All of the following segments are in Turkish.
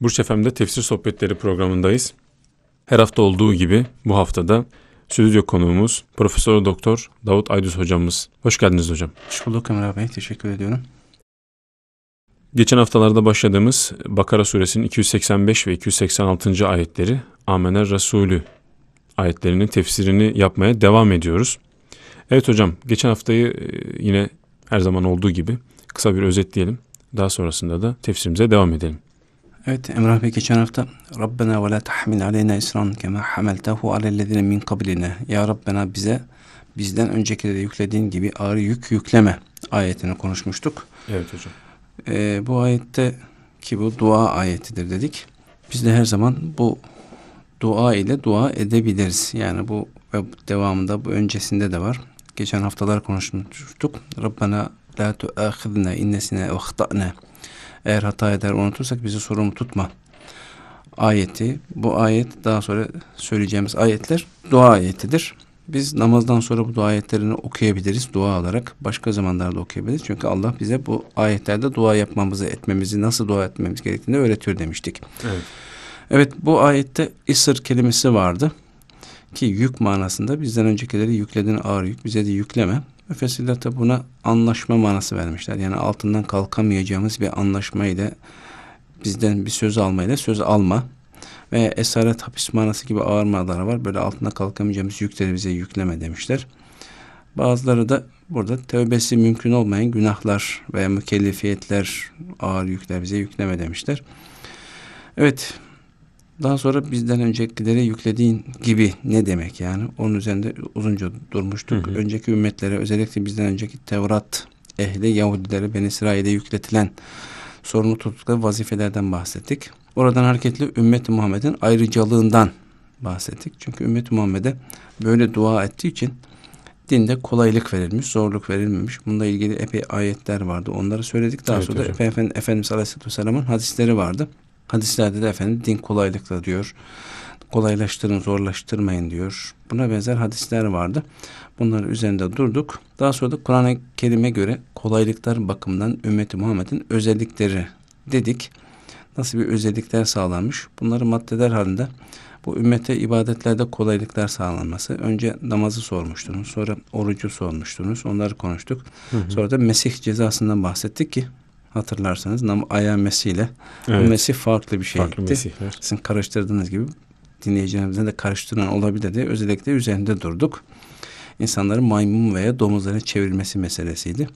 Burç FM'de Tefsir Sohbetleri programındayız. Her hafta olduğu gibi bu haftada stüdyo konuğumuz Profesör Doktor Davut Aydüz hocamız. Hoş geldiniz hocam. Hoş bulduk Emrah Bey. Teşekkür ediyorum. Geçen haftalarda başladığımız Bakara suresinin 285 ve 286. ayetleri Amener Resulü ayetlerinin tefsirini yapmaya devam ediyoruz. Evet hocam geçen haftayı e, yine her zaman olduğu gibi kısa bir özetleyelim. Daha sonrasında da tefsirimize devam edelim. Evet Emrah Bey geçen hafta Rabbena ve la tahmil aleyna isran kema hameltehu alellezine min kablina. Ya Rabbena bize bizden öncekilere yüklediğin gibi ağır yük yükleme ayetini konuşmuştuk. Evet hocam. Ee, bu ayette ki bu dua ayetidir dedik. Biz de her zaman bu dua ile dua edebiliriz. Yani bu ve devamında bu öncesinde de var. Geçen haftalar konuşmuştuk. Rabbena la tuâkhidna innesine ve eğer hata eder unutursak bizi sorumlu tutma ayeti. Bu ayet daha sonra söyleyeceğimiz ayetler dua ayetidir. Biz namazdan sonra bu dua ayetlerini okuyabiliriz dua olarak. Başka zamanlarda okuyabiliriz. Çünkü Allah bize bu ayetlerde dua yapmamızı, etmemizi, nasıl dua etmemiz gerektiğini öğretiyor demiştik. Evet. Evet bu ayette isır kelimesi vardı. Ki yük manasında bizden öncekileri yüklediğin ağır yük bize de yükleme. Müfessirler de buna anlaşma manası vermişler. Yani altından kalkamayacağımız bir anlaşmayla bizden bir söz almayla söz alma ve esaret hapis manası gibi ağır manalar var. Böyle altına kalkamayacağımız yükleri bize yükleme demişler. Bazıları da burada tövbesi mümkün olmayan günahlar veya mükellefiyetler, ağır yükler bize yükleme demişler. Evet, daha sonra bizden öncekilere yüklediğin gibi ne demek yani? Onun üzerinde uzunca durmuştuk. Hı hı. Önceki ümmetlere özellikle bizden önceki Tevrat ehli Yahudilere Ben İsrail'e yükletilen sorumlu tuttukları vazifelerden bahsettik. Oradan hareketli ümmet Muhammed'in ayrıcalığından bahsettik. Çünkü ümmet Muhammed'e böyle dua ettiği için dinde kolaylık verilmiş, zorluk verilmemiş. Bununla ilgili epey ayetler vardı. Onları söyledik. Daha evet, sonra hocam. Efendimiz, Efendimiz Aleyhisselatü Vesselam'ın hadisleri vardı. Hadislerde de efendim din kolaylıkla diyor. Kolaylaştırın, zorlaştırmayın diyor. Buna benzer hadisler vardı. Bunların üzerinde durduk. Daha sonra da Kur'an-ı Kerim'e göre kolaylıklar bakımından ümmeti Muhammed'in özellikleri dedik. Nasıl bir özellikler sağlanmış? Bunları maddeler halinde bu ümmete ibadetlerde kolaylıklar sağlanması. Önce namazı sormuştunuz. Sonra orucu sormuştunuz. Onları konuştuk. Hı hı. Sonra da Mesih cezasından bahsettik ki hatırlarsanız nam aya mesiyle evet. bu mesih farklı bir şeydi. Farklı mesihler. Sizin karıştırdığınız gibi dinleyicilerimizin de karıştıran olabilir diye özellikle üzerinde durduk. İnsanların maymun veya domuzlara çevirmesi meselesiydi.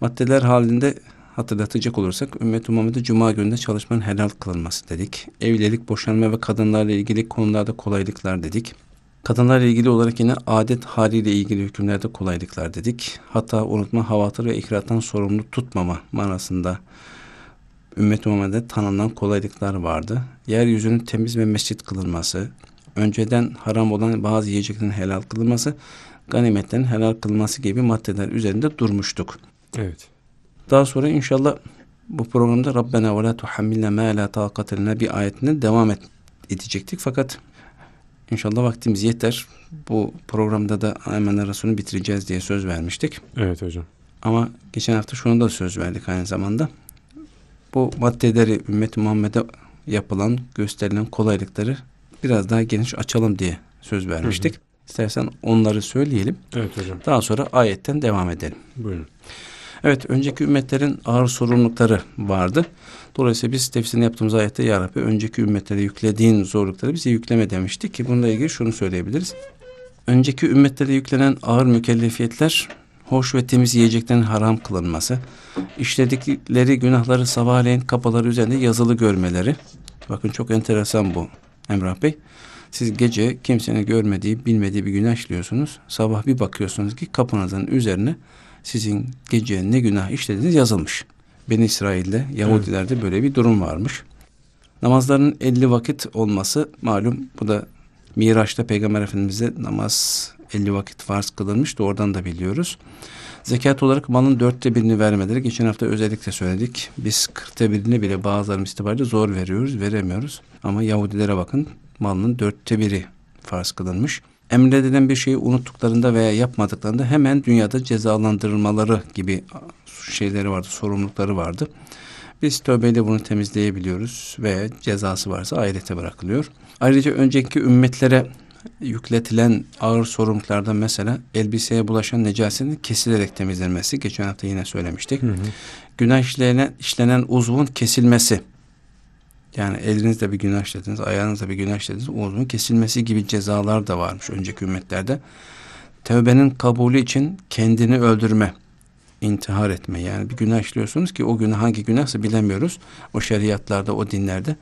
Maddeler halinde hatırlatacak olursak ümmet Muhammed'e cuma gününde çalışmanın helal kılınması dedik. Evlilik, boşanma ve kadınlarla ilgili konularda kolaylıklar dedik. Kadınlarla ilgili olarak yine adet haliyle ilgili hükümlerde kolaylıklar dedik. Hatta unutma, havatır ve ikrattan sorumlu tutmama manasında ümmet Muhammed'e tanınan kolaylıklar vardı. Yeryüzünün temiz ve mescit kılınması, önceden haram olan bazı yiyeceklerin helal kılınması, ganimetlerin helal kılınması gibi maddeler üzerinde durmuştuk. Evet. Daha sonra inşallah bu programda Rabbena ve la tuhammilna ma la taqate bir ayetine devam et, edecektik. Fakat İnşallah vaktimiz yeter. Bu programda da Aymen Resulü'nü bitireceğiz diye söz vermiştik. Evet hocam. Ama geçen hafta şunu da söz verdik aynı zamanda. Bu maddeleri ümmet Muhammed'e yapılan, gösterilen kolaylıkları biraz daha geniş açalım diye söz vermiştik. Hı hı. İstersen onları söyleyelim. Evet hocam. Daha sonra ayetten devam edelim. Buyurun. Evet önceki ümmetlerin ağır sorumlulukları vardı. Dolayısıyla biz tefsirini yaptığımız ayette Ya Rabbi önceki ümmetlere yüklediğin zorlukları bize yükleme demiştik ki bununla ilgili şunu söyleyebiliriz. Önceki ümmetlere yüklenen ağır mükellefiyetler hoş ve temiz yiyeceklerin haram kılınması, işledikleri günahları sabahleyin kapıları üzerinde yazılı görmeleri. Bakın çok enteresan bu Emrah Bey. Siz gece kimsenin görmediği, bilmediği bir günah işliyorsunuz. Sabah bir bakıyorsunuz ki kapınızın üzerine sizin gece ne günah işlediğiniz yazılmış. Ben İsrail'de, Yahudilerde böyle bir durum varmış. Namazların 50 vakit olması malum bu da Miraç'ta Peygamber Efendimiz'e namaz 50 vakit farz kılınmıştı. Oradan da biliyoruz. Zekat olarak malın dörtte birini vermeleri geçen hafta özellikle söyledik. Biz kırkta birini bile bazılarımız itibariyle zor veriyoruz, veremiyoruz. Ama Yahudilere bakın malının dörtte biri farz kılınmış emredilen bir şeyi unuttuklarında veya yapmadıklarında hemen dünyada cezalandırılmaları gibi şeyleri vardı, sorumlulukları vardı. Biz tövbeyle bunu temizleyebiliyoruz ve cezası varsa ahirete bırakılıyor. Ayrıca önceki ümmetlere yükletilen ağır sorumluluklardan mesela elbiseye bulaşan necasetin kesilerek temizlenmesi. Geçen hafta yine söylemiştik. Hı hı. Günah işlenen, işlenen uzvun kesilmesi. Yani elinizde bir günah işlediniz, ayağınızda bir günah işlediniz, uzvun kesilmesi gibi cezalar da varmış önceki ümmetlerde. Tevbenin kabulü için kendini öldürme, intihar etme. Yani bir günah işliyorsunuz ki o günah hangi günahsa bilemiyoruz. O şeriatlarda, o dinlerde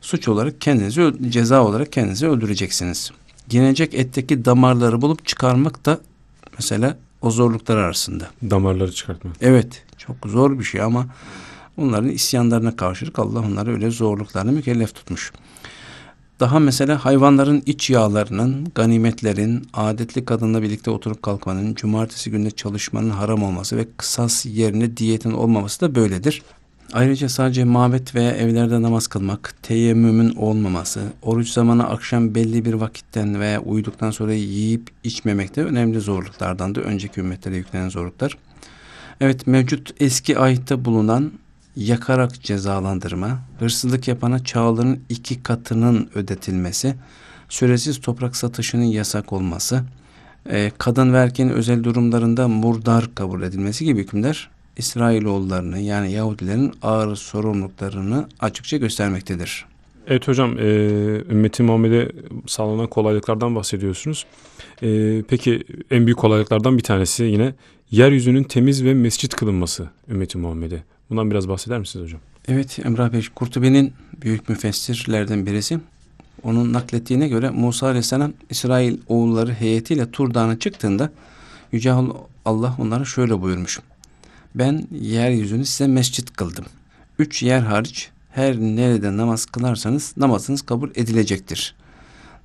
suç olarak kendinizi ceza olarak kendinizi öldüreceksiniz. Yenecek etteki damarları bulup çıkarmak da mesela o zorluklar arasında. Damarları çıkartma. Evet, çok zor bir şey ama onların isyanlarına karşılık Allah onları öyle zorluklarını mükellef tutmuş. Daha mesela hayvanların iç yağlarının, ganimetlerin, adetli kadınla birlikte oturup kalkmanın, cumartesi günde çalışmanın haram olması ve kısas yerine diyetin olmaması da böyledir. Ayrıca sadece mabet veya evlerde namaz kılmak, teyemmümün olmaması, oruç zamanı akşam belli bir vakitten veya uyuduktan sonra yiyip içmemek de önemli zorluklardan da önceki ümmetlere yüklenen zorluklar. Evet mevcut eski ayette bulunan yakarak cezalandırma, hırsızlık yapana çağların iki katının ödetilmesi, süresiz toprak satışının yasak olması, e, kadın ve erkeğin özel durumlarında murdar kabul edilmesi gibi hükümler İsrailoğullarını yani Yahudilerin ağır sorumluluklarını açıkça göstermektedir. Evet hocam, e, ümmeti Muhammed'e sağlanan kolaylıklardan bahsediyorsunuz. E, peki en büyük kolaylıklardan bir tanesi yine yeryüzünün temiz ve mescit kılınması ümmeti Muhammed'e. Bundan biraz bahseder misiniz hocam? Evet Emrah Bey Kurtubi'nin büyük müfessirlerden birisi. Onun naklettiğine göre Musa Aleyhisselam İsrail oğulları heyetiyle Tur Dağı'na çıktığında Yüce Allah onlara şöyle buyurmuş. Ben yeryüzünü size mescit kıldım. Üç yer hariç her nerede namaz kılarsanız namazınız kabul edilecektir.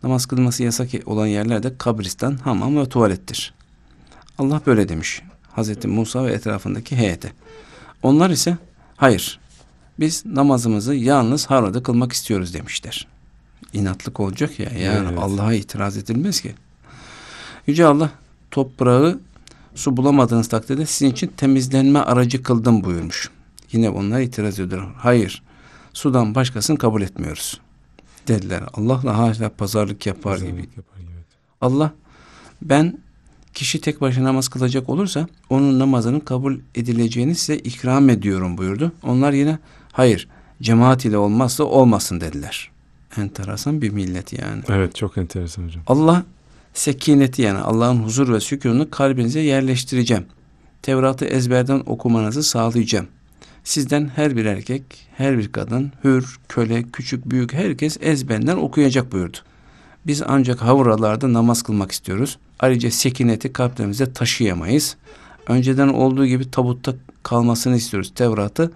Namaz kılması yasak olan yerlerde kabristan, hamam ve tuvalettir. Allah böyle demiş. Hazreti Musa ve etrafındaki heyete. Onlar ise hayır biz namazımızı yalnız harada kılmak istiyoruz demişler. İnatlık olacak ya yani Evet. Allah'a itiraz edilmez ki. Yüce Allah toprağı su bulamadığınız takdirde sizin için temizlenme aracı kıldım buyurmuş. Yine onlar itiraz ediyor. Hayır sudan başkasını kabul etmiyoruz. Dediler. Allah'la haşa pazarlık yapar gibi. Pazarlık yapar gibi. evet. Allah ben kişi tek başına namaz kılacak olursa onun namazının kabul edileceğini size ikram ediyorum buyurdu. Onlar yine hayır cemaat ile olmazsa olmasın dediler. Enteresan bir millet yani. Evet çok enteresan hocam. Allah sekineti yani Allah'ın huzur ve sükununu kalbinize yerleştireceğim. Tevrat'ı ezberden okumanızı sağlayacağım. Sizden her bir erkek, her bir kadın, hür, köle, küçük, büyük herkes ezberden okuyacak buyurdu. Biz ancak havralarda namaz kılmak istiyoruz. Ayrıca sekineti kalplerimize taşıyamayız. Önceden olduğu gibi tabutta kalmasını istiyoruz. Tevrat'ı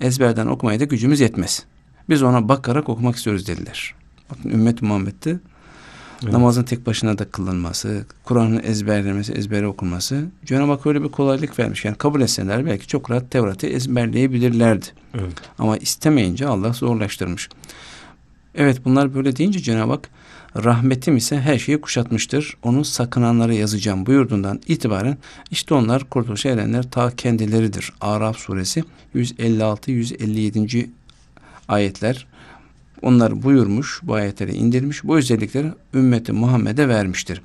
ezberden okumaya da gücümüz yetmez. Biz ona bakarak okumak istiyoruz dediler. Bakın ümmet Muhammed'de Evet. namazın tek başına da kılınması, Kur'an'ın ezberlenmesi, ezbere okunması Cenab-ı Hak öyle bir kolaylık vermiş. Yani kabul etseler belki çok rahat Tevrat'ı ezberleyebilirlerdi. Evet. Ama istemeyince Allah zorlaştırmış. Evet bunlar böyle deyince Cenab-ı Hak rahmetim ise her şeyi kuşatmıştır. Onu sakınanlara yazacağım buyurduğundan itibaren işte onlar kurtuluşa erenler ta kendileridir. Araf suresi 156-157. ayetler onlar buyurmuş, bu ayetleri indirmiş, bu özellikleri ümmeti Muhammed'e vermiştir.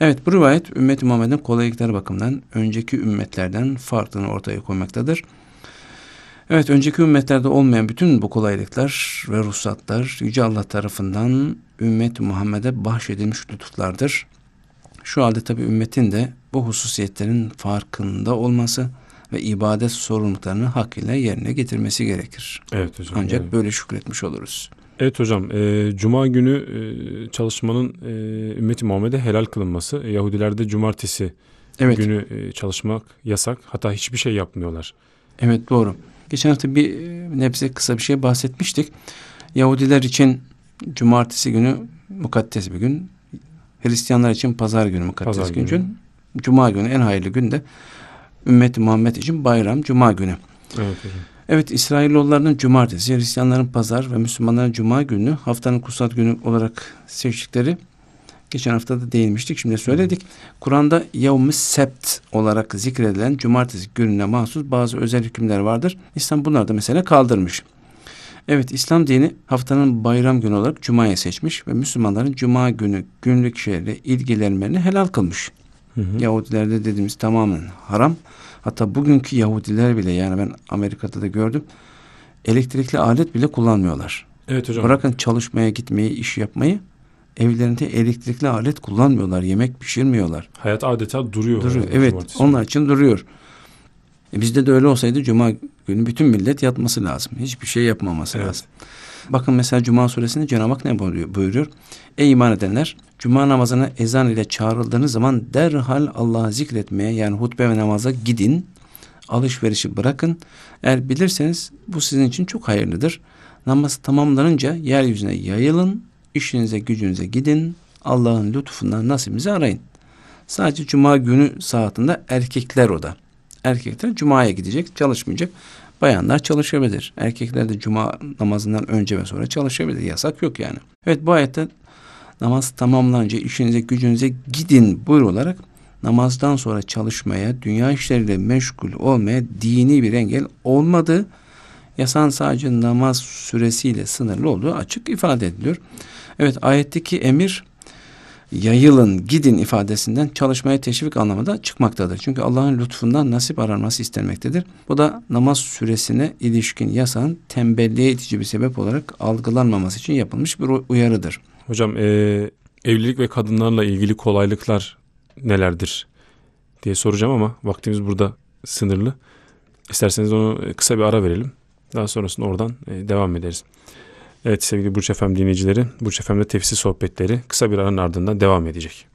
Evet bu rivayet ümmeti Muhammed'in kolaylıkları bakımından önceki ümmetlerden farklılığını ortaya koymaktadır. Evet önceki ümmetlerde olmayan bütün bu kolaylıklar ve ruhsatlar Yüce Allah tarafından ümmet Muhammed'e bahşedilmiş lütuflardır. Şu halde tabi ümmetin de bu hususiyetlerin farkında olması ve ibadet sorumluluklarını hakkıyla yerine getirmesi gerekir. Evet hocam. Ancak evet. böyle şükretmiş oluruz. Evet hocam, e, Cuma günü e, çalışmanın e, ümmeti Muhammed'e helal kılınması. E, Yahudilerde cumartesi Evet, günü e, çalışmak yasak. Hatta hiçbir şey yapmıyorlar. evet doğru. Geçen hafta bir e, nebze kısa bir şey bahsetmiştik. Yahudiler için cumartesi günü mukaddes bir gün. Hristiyanlar için pazar günü mukaddes Pazar gün. günü. Cuma günü en hayırlı gün de ümmeti Muhammed için bayram cuma günü. Evet hocam. Evet İsrailoğullarının cumartesi, Hristiyanların pazar ve Müslümanların cuma günü haftanın kutsal günü olarak seçtikleri Geçen hafta da değinmiştik. Şimdi söyledik. Kur'an'da yevm sept olarak zikredilen cumartesi gününe mahsus bazı özel hükümler vardır. İslam bunları da mesela kaldırmış. Evet İslam dini haftanın bayram günü olarak Cuma'yı seçmiş ve Müslümanların Cuma günü günlük şeylerle ilgilenmelerini helal kılmış. Hı hı. Yahudilerde dediğimiz tamamen haram. Hatta bugünkü Yahudiler bile yani ben Amerika'da da gördüm. Elektrikli alet bile kullanmıyorlar. Evet hocam. Bırakın çalışmaya gitmeyi, iş yapmayı. Evlerinde elektrikli alet kullanmıyorlar. Yemek pişirmiyorlar. Hayat adeta duruyor. Duruyor. herhalde Evet cumartesi. onlar için duruyor. E bizde de öyle olsaydı cuma günü bütün millet yatması lazım. Hiçbir şey yapmaması Evet. lazım. Bakın mesela Cuma suresinde Cenab-ı Hak ne buyuruyor? buyuruyor? Ey iman edenler Cuma namazına ezan ile çağrıldığınız zaman derhal Allah'ı zikretmeye yani hutbe ve namaza gidin. Alışverişi bırakın. Eğer bilirseniz bu sizin için çok hayırlıdır. Namaz tamamlanınca yeryüzüne yayılın. İşinize gücünüze gidin. Allah'ın lütfundan nasibinizi arayın. Sadece cuma günü saatinde erkekler o da. Erkekler cumaya gidecek, çalışmayacak. Bayanlar çalışabilir. Erkekler de cuma namazından önce ve sonra çalışabilir. Yasak yok yani. Evet bu ayette namaz tamamlanınca işinize gücünüze gidin buyrularak namazdan sonra çalışmaya, dünya işleriyle meşgul olmaya dini bir engel olmadığı, yasan sadece namaz süresiyle sınırlı olduğu açık ifade ediliyor. Evet ayetteki emir yayılın, gidin ifadesinden çalışmaya teşvik anlamında çıkmaktadır. Çünkü Allah'ın lütfundan nasip aranması istenmektedir. Bu da namaz süresine ilişkin yasanın tembelliğe itici bir sebep olarak algılanmaması için yapılmış bir uyarıdır. Hocam e, evlilik ve kadınlarla ilgili kolaylıklar nelerdir diye soracağım ama vaktimiz burada sınırlı. İsterseniz onu kısa bir ara verelim. Daha sonrasında oradan e, devam ederiz. Evet sevgili Burç Efem dinleyicileri, Burç Efem'de tefsir sohbetleri kısa bir aranın ardından devam edecek.